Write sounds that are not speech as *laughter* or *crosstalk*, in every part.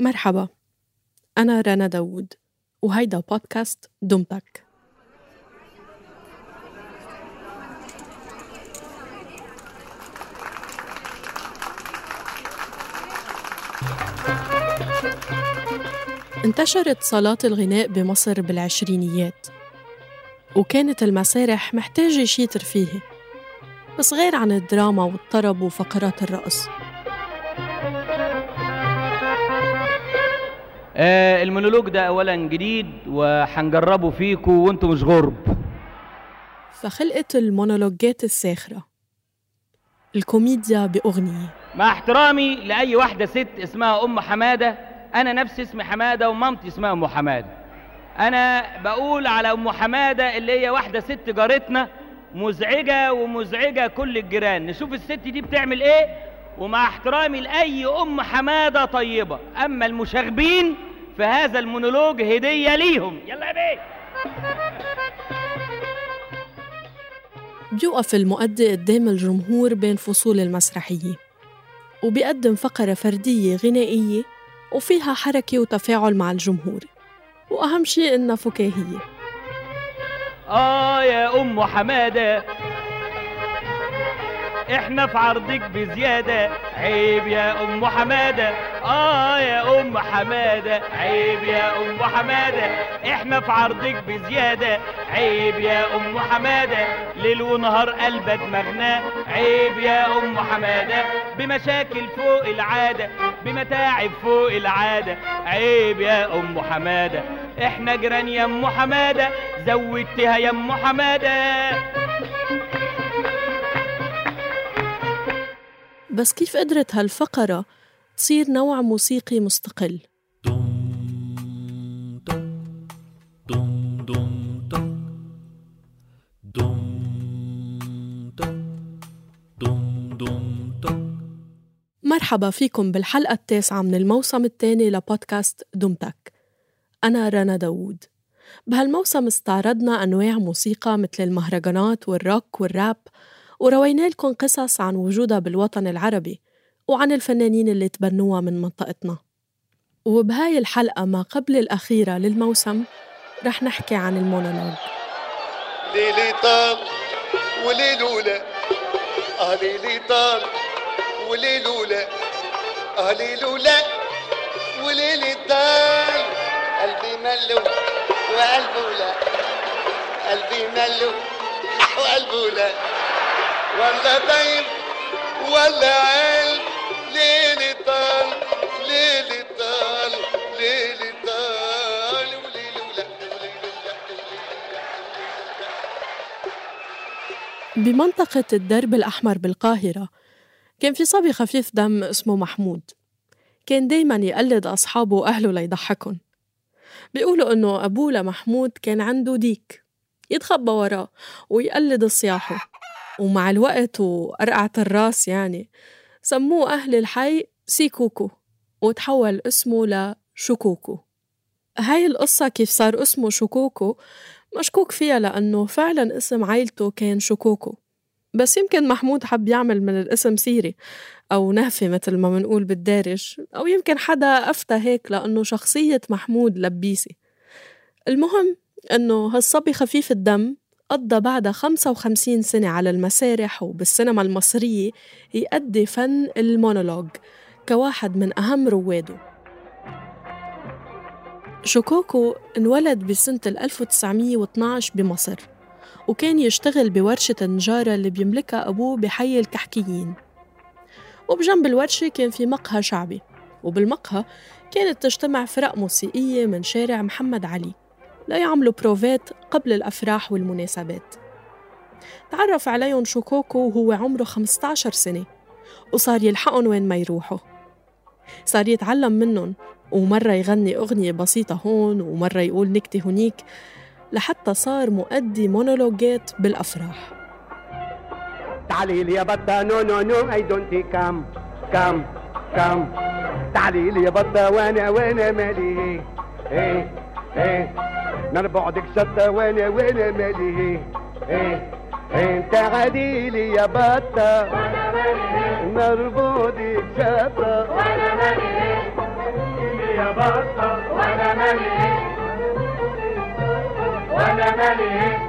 مرحبا. أنا رنا داوود وهيدا بودكاست دمتك. انتشرت صالات الغناء بمصر بالعشرينيات وكانت المسارح محتاجة شي ترفيهي بس غير عن الدراما والطرب وفقرات الرقص. آه المونولوج ده اولا جديد وهنجربه فيكم وأنتم مش غرب. فخلقت المونولوجات الساخرة. الكوميديا بأغنية. مع احترامي لأي واحدة ست اسمها أم حمادة أنا نفسي اسمي حمادة ومامتي اسمها أم حمادة. أنا بقول على أم حمادة اللي هي واحدة ست جارتنا مزعجة ومزعجة كل الجيران. نشوف الست دي بتعمل إيه؟ ومع احترامي لأي أم حمادة طيبة. أما المشاغبين فهذا المونولوج هدية ليهم. يلا يا بيه. بيوقف المؤدي قدام الجمهور بين فصول المسرحية وبيقدم فقرة فردية غنائية وفيها حركة وتفاعل مع الجمهور وأهم شيء إنها فكاهية. آه يا أم حمادة إحنا في عرضك بزيادة. عيب يا أم حمادة. آه يا أم حمادة. عيب يا أم حمادة. إحنا في عرضك بزيادة. عيب يا أم حمادة. ليل ونهار قلبه دماغنا عيب يا أم حمادة. بمشاكل فوق العادة. بمتاعب فوق العادة. عيب يا أم حمادة. إحنا جيران يا أم حمادة. زودتها يا أم حمادة. بس كيف قدرت هالفقرة تصير نوع موسيقي مستقل؟ مرحبا فيكم بالحلقة التاسعة من الموسم الثاني لبودكاست دمتك أنا رنا داوود. بهالموسم استعرضنا أنواع موسيقى مثل المهرجانات والروك والراب وروينا لكم قصص عن وجودها بالوطن العربي وعن الفنانين اللي تبنوها من منطقتنا. وبهاي الحلقة ما قبل الأخيرة للموسم رح نحكي عن المونولوج. ليلي طال وليلولا آه ليلي طال وليلولا آه ليلولا وليلي طال قلبي ملو وقلبه لا قلبي ملو وقلبه لا ولا طيب ولا عيل ليلي طال ليلي طال ليلي طال وليلولا وليلولا بمنطقة الدرب الأحمر بالقاهرة كان في صبي خفيف دم اسمه محمود. كان دايما يقلد أصحابه وأهله ليضحكن. بيقولوا إنه أبوه لمحمود كان عنده ديك يتخبى وراه ويقلد صياحه. ومع الوقت وقرقعة الراس يعني. سموه أهل الحي سيكوكو وتحول اسمه لشكوكو. هاي القصة كيف صار اسمه شكوكو مشكوك فيها لأنه فعلا اسم عيلته كان شكوكو. بس يمكن محمود حب يعمل من الاسم سيرة أو نهفة مثل ما منقول بالدارج أو يمكن حدا أفتى هيك لأنه شخصية محمود لبيسي. المهم إنه هالصبي خفيف الدم قضى بعد 55 سنة على المسارح وبالسينما المصرية يأدي فن المونولوج كواحد من أهم رواده شوكوكو انولد بسنة 1912 بمصر وكان يشتغل بورشة النجارة اللي بيملكها أبوه بحي الكحكيين. وبجنب الورشة كان في مقهى شعبي وبالمقهى كانت تجتمع فرق موسيقية من شارع محمد علي. ليعملوا بروفات قبل الأفراح والمناسبات. تعرف عليهم شوكوكو وهو عمره 15 سنة وصار يلحقهم وين ما يروحوا. صار يتعلم منهم ومرة يغني أغنية بسيطة هون ومرة يقول نكتة هنيك لحتى صار مؤدي مونولوجات بالأفراح. تعالي لي يا بطة no no no I don't come come come تعالي لي يا بطة وأنا وأنا مالي. إيه. إيه؟ نار بعدك شطة وأنا وأنا مالي؟ إيه؟ إيه أنت عادي لي يا بطة نار بعدك شطة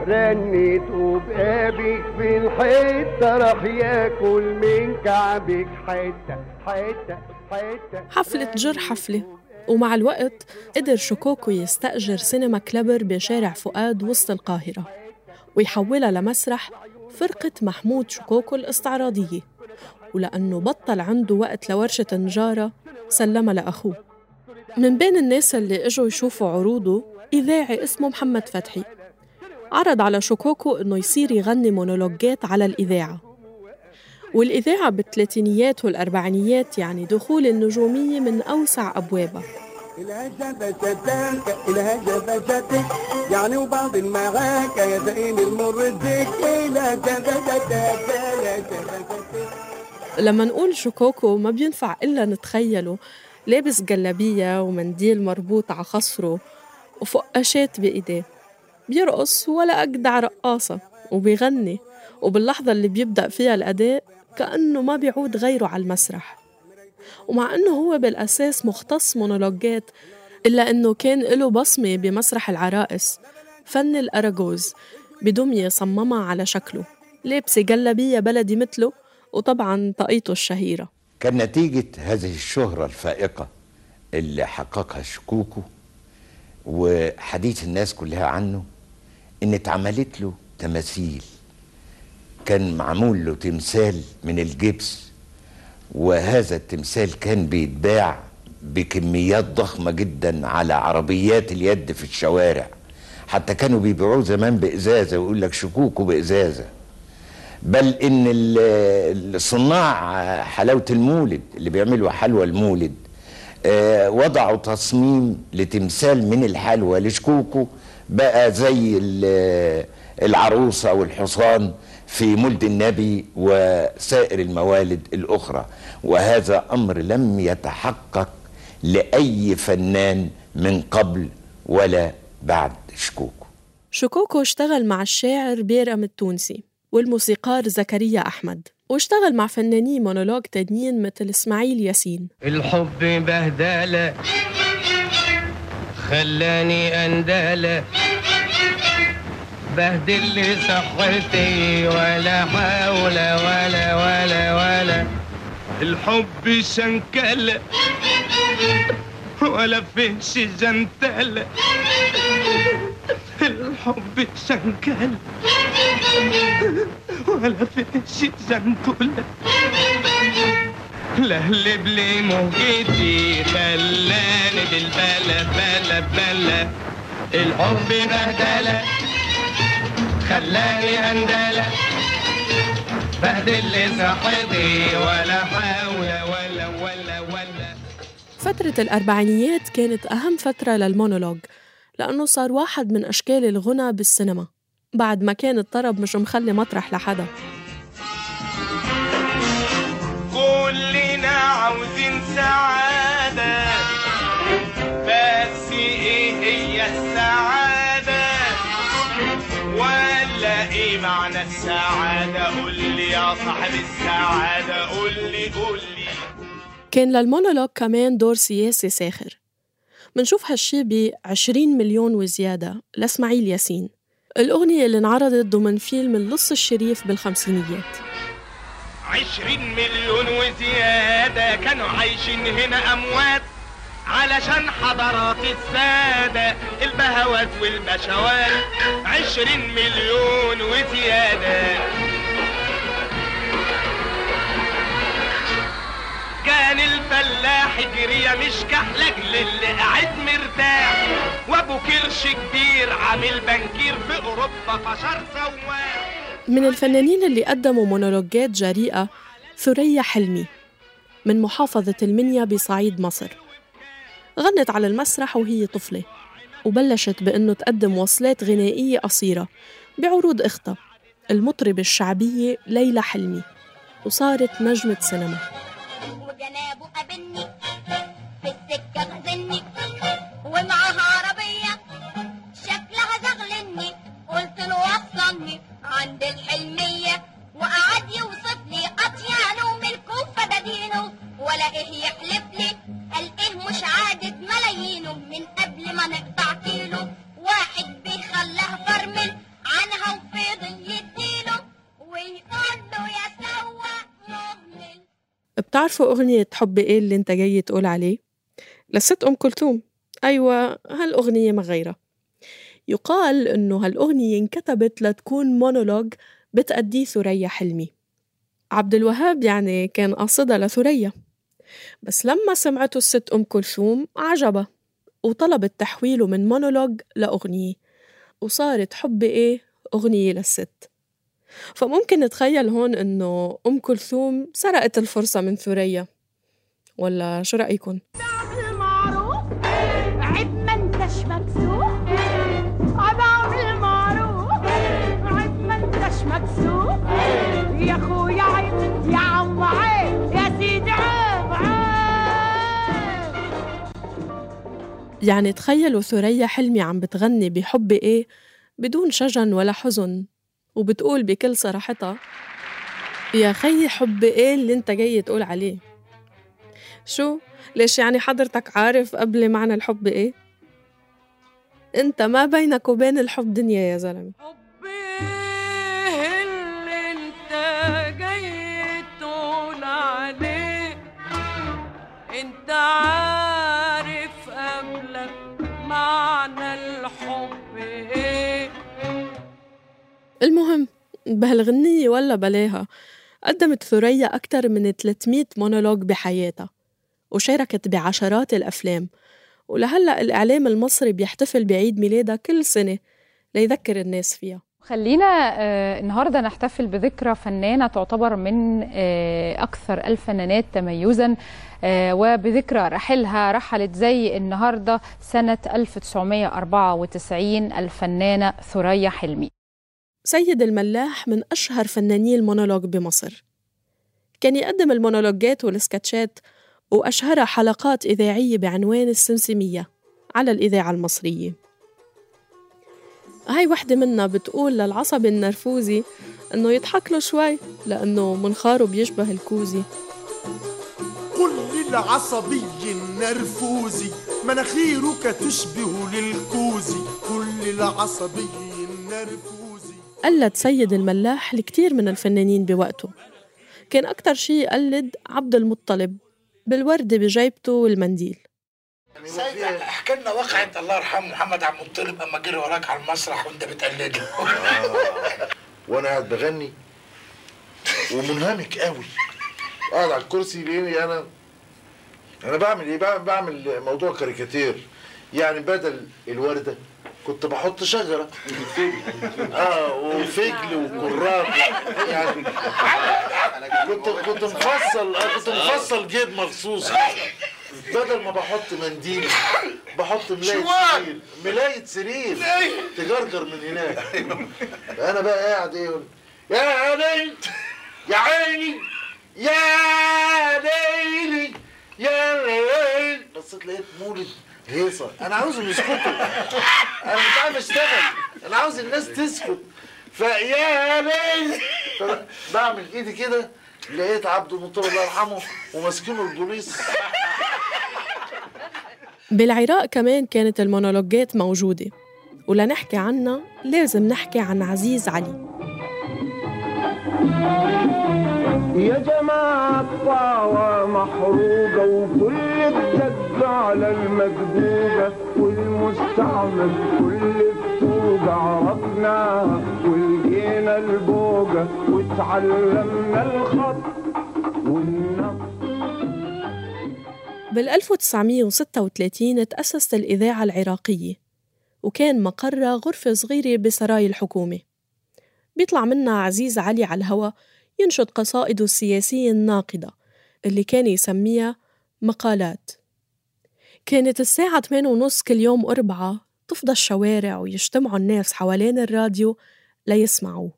رنيت وبقابك في الحتة راح ياكل من كعبك حتة حتة حتة حفلة جر حفلة. ومع الوقت قدر شكوكو يستأجر سينما كلبر بشارع فؤاد وسط القاهرة ويحولها لمسرح فرقة محمود شكوكو الاستعراضية. ولأنه بطل عنده وقت لورشة نجارة سلمها لأخوه. من بين الناس اللي إجوا يشوفوا عروضه إذاعي اسمه محمد فتحي. عرض على شكوكو إنه يصير يغني مونولوجات على الإذاعة. والإذاعة بالثلاثينيات والأربعينيات يعني دخول النجومية من أوسع أبوابها. يعني وبعض المعاك يا زين المر لما نقول شكوكو ما بينفع إلا نتخيله لابس جلابية ومنديل مربوط على خصره وفقاشات بإيديه. بيرقص ولا أجدع رقاصة وبيغني. وباللحظة اللي بيبدأ فيها الأداء كأنه ما بيعود غيره على المسرح. ومع أنه هو بالأساس مختص مونولوجات إلا أنه كان له بصمة بمسرح العرائس فن الأراجوز بدمية صممها على شكله. لابسة جلابية بلدي مثله وطبعا طاقيته الشهيرة. كان نتيجة هذه الشهرة الفائقة اللي حققها شكوكو وحديث الناس كلها عنه إن اتعملت له تماثيل. كان معمول له تمثال من الجبس وهذا التمثال كان بيتباع بكميات ضخمة جدا على عربيات اليد في الشوارع. حتى كانوا بيبيعوه زمان بإزازة ويقول لك شكوكو بإزازة. بل إن ال- الصناع حلاوة المولد اللي بيعملوا حلوى المولد آه، وضعوا تصميم لتمثال من الحلوى لشكوكو بقى زي ال- العروسة والحصان في مولد النبي وسائر الموالد الأخرى. وهذا أمر لم يتحقق لأي فنان من قبل ولا بعد شكوكو. شكوكو اشتغل مع الشاعر بيرم التونسي والموسيقار زكريا أحمد. واشتغل مع فنانين مونولوج تانيين مثل إسماعيل ياسين. الحب بهدلة خلاني أندلة بهدل صحتي ولا حول ولا ولا ولا. الحب شنكلة ولا فيش جنتلة الحب شنكلة ولا فيش جنتلة لهلب لي موجتي خلاني بالبلا بلا بلا. الحب بهدلة خلاني أندلة. بهدل صحتي ولا حول ولا ولا ولا. فترة الأربعينيات كانت أهم فترة للمونولوج لأنه صار واحد من أشكال الغنى بالسينما بعد ما كان الطرب مش مخلي مطرح لحدا. معنى السعادة قول لي يا صاحب السعادة قول لي قول لي. كان للمونولوج كمان دور سياسي ساخر. منشوف هالشي ب 20 مليون وزيادة لإسماعيل ياسين. الأغنية اللي انعرضت ضمن فيلم اللص الشريف بالخمسينيات. عشرين مليون وزيادة كانوا عايشين هنا أموات. علشان حضارات السادة البهوات والبشوات عشرين مليون وزيادة. كان الفلاح جرية مش كحلك للي قاعد مرتاح. وابو كرش كبير عامل بنكير في أوروبا فشار سواح. من الفنانين اللي قدموا مونولوجات جريئة ثريا حلمي من محافظة المنيا بصعيد مصر. غنت على المسرح وهي طفلة وبلشت بأنه تقدم وصلات غنائية قصيرة بعروض إختها المطربة الشعبية ليلى حلمي وصارت نجمة سينما. وجنابه قابلني في السكة غزلني بتعرفوا أغنية حب إيه اللي أنت جاي تقول عليه؟ للست أم كلثوم. أيوة هالأغنية ما غيرها. يقال إنه هالأغنية انكتبت لتكون مونولوج بتأديه ثريا حلمي. عبد الوهاب يعني كان قاصدها لثريا. بس لما سمعته الست أم كلثوم عجبها وطلبت تحويله من مونولوج لأغنية. وصارت حب إيه؟ أغنية للست. فممكن نتخيل هون إنه أم كلثوم سرقت الفرصة من ثريا. ولا شو رأيكم؟ يعني تخيلوا ثريا حلمي عم بتغني بحب إيه؟ بدون شجن ولا حزن. وبتقول بكل صراحتها يا خيي حب إيه اللي أنت جاي تقول عليه شو؟ ليش يعني حضرتك عارف قبل معنى الحب إيه؟ أنت ما بينك وبين الحب دنيا يا زلمة المهم بهالغنية ولا بلاها قدمت ثريا أكثر من 300 مونولوج بحياتها وشاركت بعشرات الأفلام. ولهلأ الإعلام المصري بيحتفل بعيد ميلادها كل سنة ليذكر الناس فيها. خلينا آه، النهارده نحتفل بذكرى فنانة تعتبر من آه، أكثر الفنانات تميزا آه، وبذكرى رحلها رحلت زي النهارده سنة 1994 الفنانة ثريا حلمي. سيد الملاح من أشهر فناني المونولوج بمصر. كان يقدم المونولوجات والسكتشات وأشهرها حلقات إذاعية بعنوان السمسمية على الإذاعة المصرية. هاي وحدة منا بتقول للعصبي النرفوزي إنه يضحك له شوي لأنه منخاره بيشبه الكوزي. قول للعصبي النرفوزي مناخيرك تشبه للكوزي. كل العصبي النرفوزي قلد سيد الملاح الكثير من الفنانين بوقته. كان أكتر شي يقلد عبد المطلب بالوردة بجيبته والمنديل. سيد احكي لنا واقعة الله يرحمه محمد عبد المطلب اما جري وراك على المسرح وانت بتقلده. *laughs* وأنا قاعد بغني ومنهمك قوي. قاعد على الكرسي ليه أنا أنا بعمل إيه؟ بعمل, بعمل موضوع كاريكاتير. يعني بدل الوردة كنت بحط شجرة. آه وفجل وكرات يعني كنت كنت مفصل كنت مفصل جيب مخصوص. بدل ما بحط منديل بحط ملاية سرير. ملاية سرير. تجرجر من هناك. أنا بقى قاعد إيه يا عيني يا عيني. يا ليلي. يا ليلي بصيت لقيت مولد هيصة. أنا عاوزهم يسكتوا أنا مش عارف أشتغل. أنا عاوز الناس تسكت. فيا ليلي بعمل إيدي كده لقيت عبد المطلب الله يرحمه وماسكينه البوليس. بالعراق كمان كانت المونولوجات موجودة. ولنحكي عنها لازم نحكي عن عزيز علي. يا جماعة الطاوة محروقة وكل الدق على المكذوبة والمستعمل كل بتوقع عرفناها ولقينا البوقة وتعلمنا الخط والنقط بال 1936 تأسست الإذاعة العراقية وكان مقرها غرفة صغيرة بسراي الحكومة. بيطلع منها عزيز علي على الهوا ينشد قصائده السياسية الناقدة اللي كان يسميها مقالات. كانت الساعة 8 ونص كل يوم أربعة تفضى الشوارع ويجتمعوا الناس حوالين الراديو ليسمعوا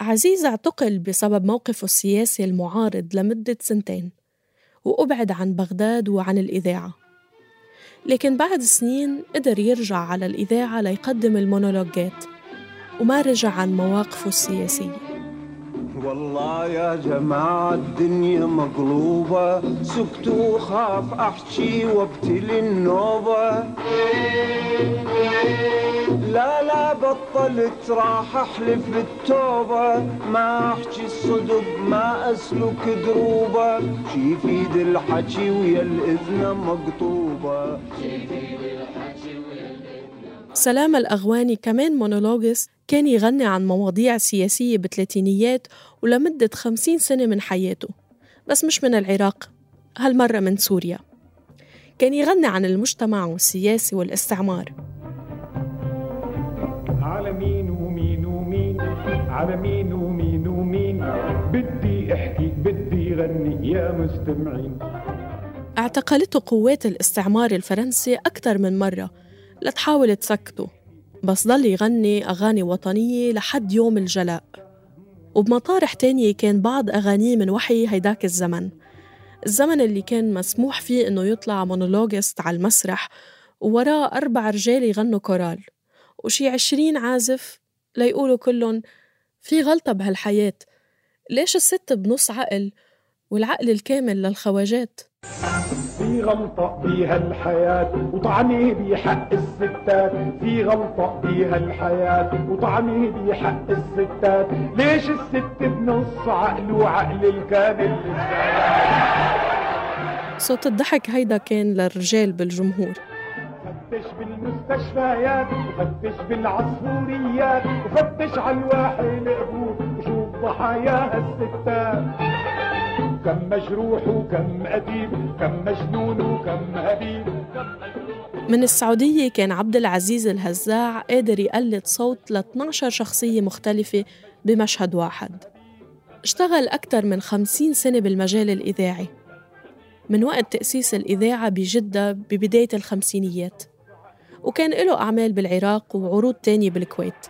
عزيز اعتقل بسبب موقفه السياسي المعارض لمدة سنتين وأبعد عن بغداد وعن الإذاعة. لكن بعد سنين قدر يرجع على الإذاعة ليقدم المونولوجات وما رجع عن مواقفه السياسية. والله يا جماعة الدنيا مقلوبة. سكت وخاف أحكي وابتلي النوبة. لا لا بطلت راح أحلف بالتوبة. ما أحكي الصدق ما أسلك دروبة. شي في ذي الحكي ويا الإذن مقطوبة. سلام الأغواني كمان مونولوجست كان يغني عن مواضيع سياسية بالثلاثينيات ولمدة خمسين سنة من حياته بس مش من العراق هالمرة من سوريا. كان يغني عن المجتمع والسياسة والاستعمار. على مين ومين ومين؟ على مين ومين ومين؟ بدي احكي بدي غني يا مستمعين. اعتقلته قوات الاستعمار الفرنسي أكثر من مرة لتحاول تسكته بس ضل يغني أغاني وطنية لحد يوم الجلاء. وبمطارح تانية كان بعض أغانيه من وحي هيداك الزمن. الزمن اللي كان مسموح فيه إنه يطلع مونولوجست على المسرح ووراه أربع رجال يغنوا كورال. وشي عشرين عازف ليقولوا كلهم في غلطة بهالحياة ليش الست بنص عقل والعقل الكامل للخواجات؟ في غلطة بيها الحياة وطعمه بحق الستات. في غلطة بيها الحياة وطعمه بحق الستات. ليش الست بنص عقل وعقل الكامل صوت الضحك هيدا كان للرجال بالجمهور. فتش بالمستشفيات وفتش بالعصفوريات وفتش على الواحد القبور وشوف ضحاياها الستات. كم مجروح وكم أديب كم مجنون وكم هبيب. من السعودية كان عبد العزيز الهزاع قادر يقلد صوت ل 12 شخصية مختلفة بمشهد واحد. اشتغل أكثر من 50 سنة بالمجال الإذاعي. من وقت تأسيس الإذاعة بجدة ببداية الخمسينيات. وكان له أعمال بالعراق وعروض تانية بالكويت.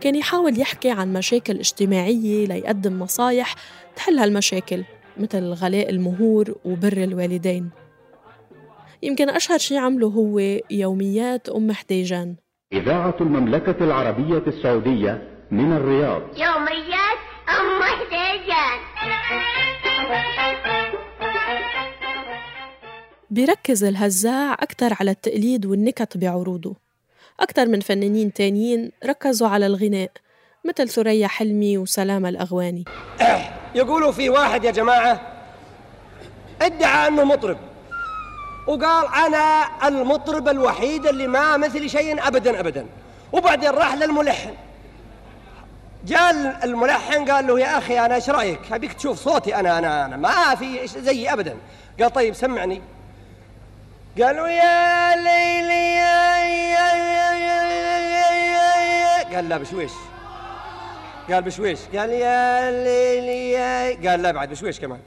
كان يحاول يحكي عن مشاكل اجتماعية ليقدم نصايح تحل هالمشاكل مثل غلاء المهور وبر الوالدين. يمكن أشهر شي عمله هو يوميات أم حديجان. إذاعة المملكة العربية السعودية من الرياض. يوميات أم حديجان. بيركز الهزاع أكثر على التقليد والنكت بعروضه. أكثر من فنانين تانيين ركزوا على الغناء مثل ثريا حلمي وسلامة الأغواني. *coughs* يقولوا في واحد يا جماعة ادعى أنه مطرب. وقال أنا المطرب الوحيد اللي ما مثلي شيء أبدا أبدا. وبعدين راح للملحن. جاء الملحن قال له يا أخي أنا إيش رأيك؟ أبيك تشوف صوتي أنا أنا أنا. ما في زيي أبدا. قال طيب سمعني. قالوا يا ليلي يا يا يا يا يا يا قال لا بشويش قال بشويش. قال يا ليلي يا قال لا بعد بشويش كمان.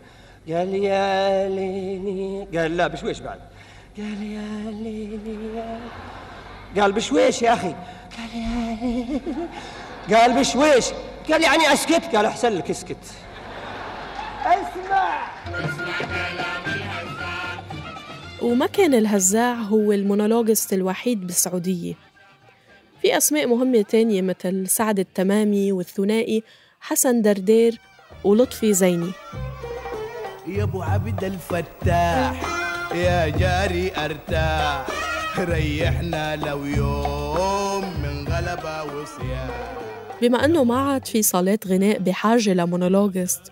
قال يا ليلي قال لا بشويش بعد. قال يا ليلي يا قال بشويش يا أخي. قال يا قال بشويش. قال يعني أسكت. قال أحسن لك اسكت. اسمع. وما كان الهزاع هو المونولوجست الوحيد بالسعودية. في أسماء مهمة تانية مثل سعد التمامي والثنائي حسن دردير ولطفي زيني. يا أبو عبد الفتاح يا جاري أرتاح ريحنا لو يوم من غلبة وصيام بما أنه ما عاد في صالات غناء بحاجة لمونولوجست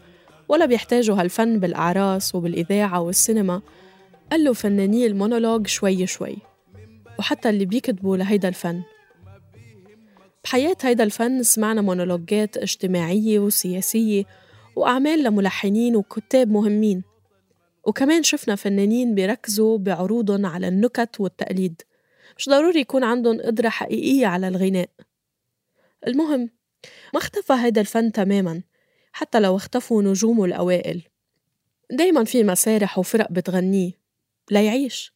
ولا بيحتاجوا هالفن بالأعراس وبالإذاعة والسينما قالوا فناني المونولوج شوي شوي وحتى اللي بيكتبوا لهيدا الفن. بحياة هيدا الفن سمعنا مونولوجات اجتماعية وسياسية وأعمال لملحنين وكتاب مهمين. وكمان شفنا فنانين بيركزوا بعروضهم على النكت والتقليد. مش ضروري يكون عندهم قدرة حقيقية على الغناء. المهم ما اختفى هيدا الفن تماما حتى لو اختفوا نجومه الأوائل. دايما في مسارح وفرق بتغنيه ليعيش.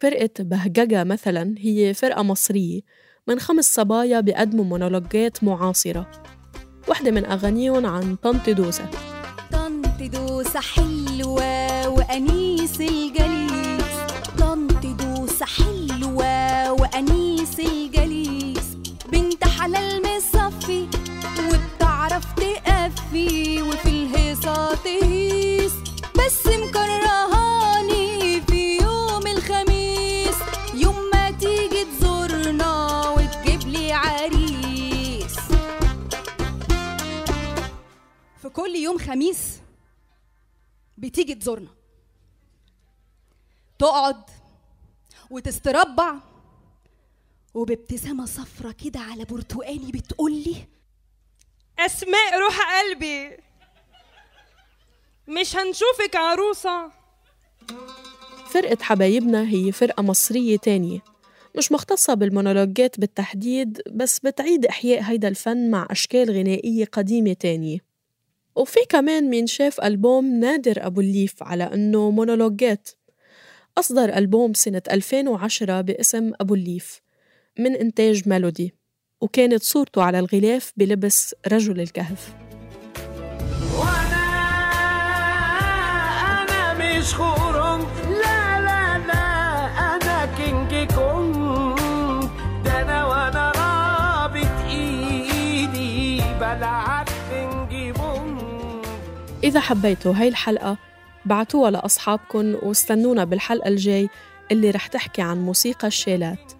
فرقة بهججة مثلا هي فرقة مصرية من خمس صبايا بيقدموا مونولوجات معاصرة. واحدة من أغانيهم عن طنط دوسة. طنط دوسة حلوة وأنيس الجليس كل يوم خميس بتيجي تزورنا. تقعد وتستربع وبابتسامة صفرة كده على برتقاني بتقولي أسماء روح قلبي. مش هنشوفك عروسة. فرقة حبايبنا هي فرقة مصرية تانية مش مختصة بالمونولوجات بالتحديد بس بتعيد إحياء هيدا الفن مع أشكال غنائية قديمة تانية. وفي كمان مين شاف ألبوم نادر أبو الليف على أنه مونولوجات أصدر ألبوم سنة 2010 باسم أبو الليف من إنتاج ميلودي وكانت صورته على الغلاف بلبس رجل الكهف. أنا مش خرونج إذا حبيتوا هاي الحلقة بعتوها لأصحابكن واستنونا بالحلقة الجاي اللي رح تحكي عن موسيقى الشيلات.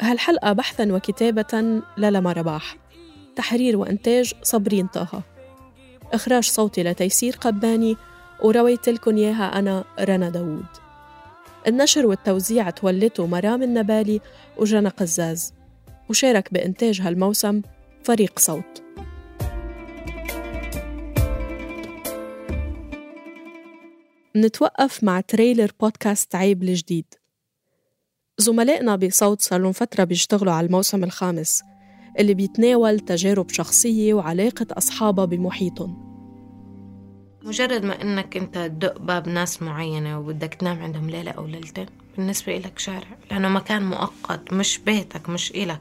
هالحلقة بحثا وكتابة للما رباح. تحرير وإنتاج صبرين طه. إخراج صوتي لتيسير قباني ورويت لكم إياها أنا رنا داوود. النشر والتوزيع تولته مرام النبالي وجنى قزاز. وشارك بإنتاج هالموسم فريق صوت. منتوقف مع تريلر بودكاست عيب الجديد. زملائنا بصوت صار لهم فترة بيشتغلوا على الموسم الخامس اللي بيتناول تجارب شخصية وعلاقة أصحابها بمحيطهم. مجرد ما إنك أنت تدق باب ناس معينة وبدك تنام عندهم ليلة أو ليلتين بالنسبة إلك شارع لأنه مكان مؤقت مش بيتك مش إلك.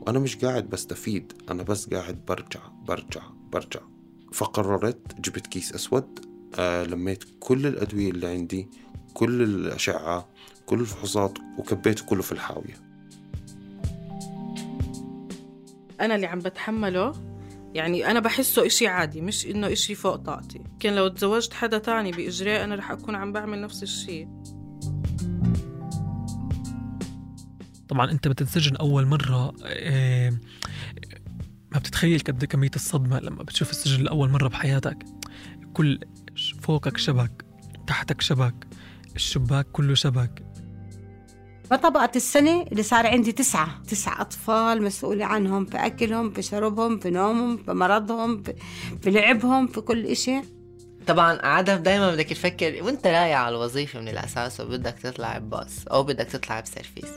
وأنا مش قاعد بستفيد أنا بس قاعد برجع برجع برجع. فقررت جبت كيس أسود آه لميت كل الأدوية اللي عندي كل الأشعة كل الفحوصات وكبيته كله في الحاوية. أنا اللي عم بتحمله يعني أنا بحسه إشي عادي مش إنه إشي فوق طاقتي. كان لو تزوجت حدا تاني بإجراء أنا رح أكون عم بعمل نفس الشي. طبعا أنت بتنسجن أول مرة آه، ما بتتخيل قد إيه كمية الصدمة لما بتشوف السجن لأول مرة بحياتك؟ كل فوقك شبك تحتك شبك الشباك كله شبك. فطبقة السنة اللي صار عندي تسعة تسعة أطفال مسؤولة عنهم في أكلهم في شربهم في نومهم في مرضهم في, في لعبهم في كل إشي. طبعا عادة دايما بدك تفكر وأنت رايح على الوظيفة من الأساس وبدك تطلع بباص أو بدك تطلع بسيرفيس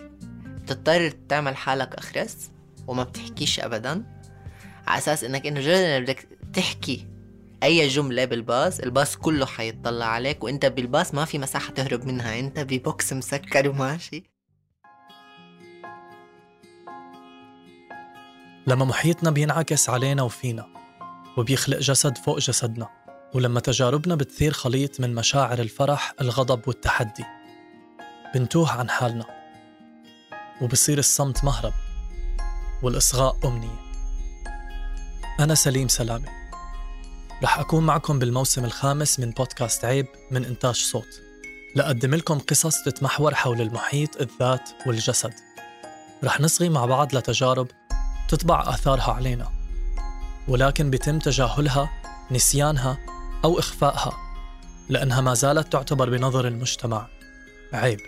بتضطر تعمل حالك أخرس وما بتحكيش أبدا. على أساس إنك إنه مجرد إنك بدك تحكي أي جملة بالباص الباص كله حيطلع عليك وإنت بالباص ما في مساحة تهرب منها إنت ببوكس مسكر وماشي. لما محيطنا بينعكس علينا وفينا وبيخلق جسد فوق جسدنا ولما تجاربنا بتثير خليط من مشاعر الفرح الغضب والتحدي بنتوه عن حالنا وبصير الصمت مهرب والإصغاء أمنية. أنا سليم سلامة. رح أكون معكم بالموسم الخامس من بودكاست عيب من إنتاج صوت. لأقدم لكم قصص تتمحور حول المحيط الذات والجسد. رح نصغي مع بعض لتجارب تطبع آثارها علينا. ولكن بيتم تجاهلها نسيانها أو إخفائها لأنها ما زالت تعتبر بنظر المجتمع. عيب.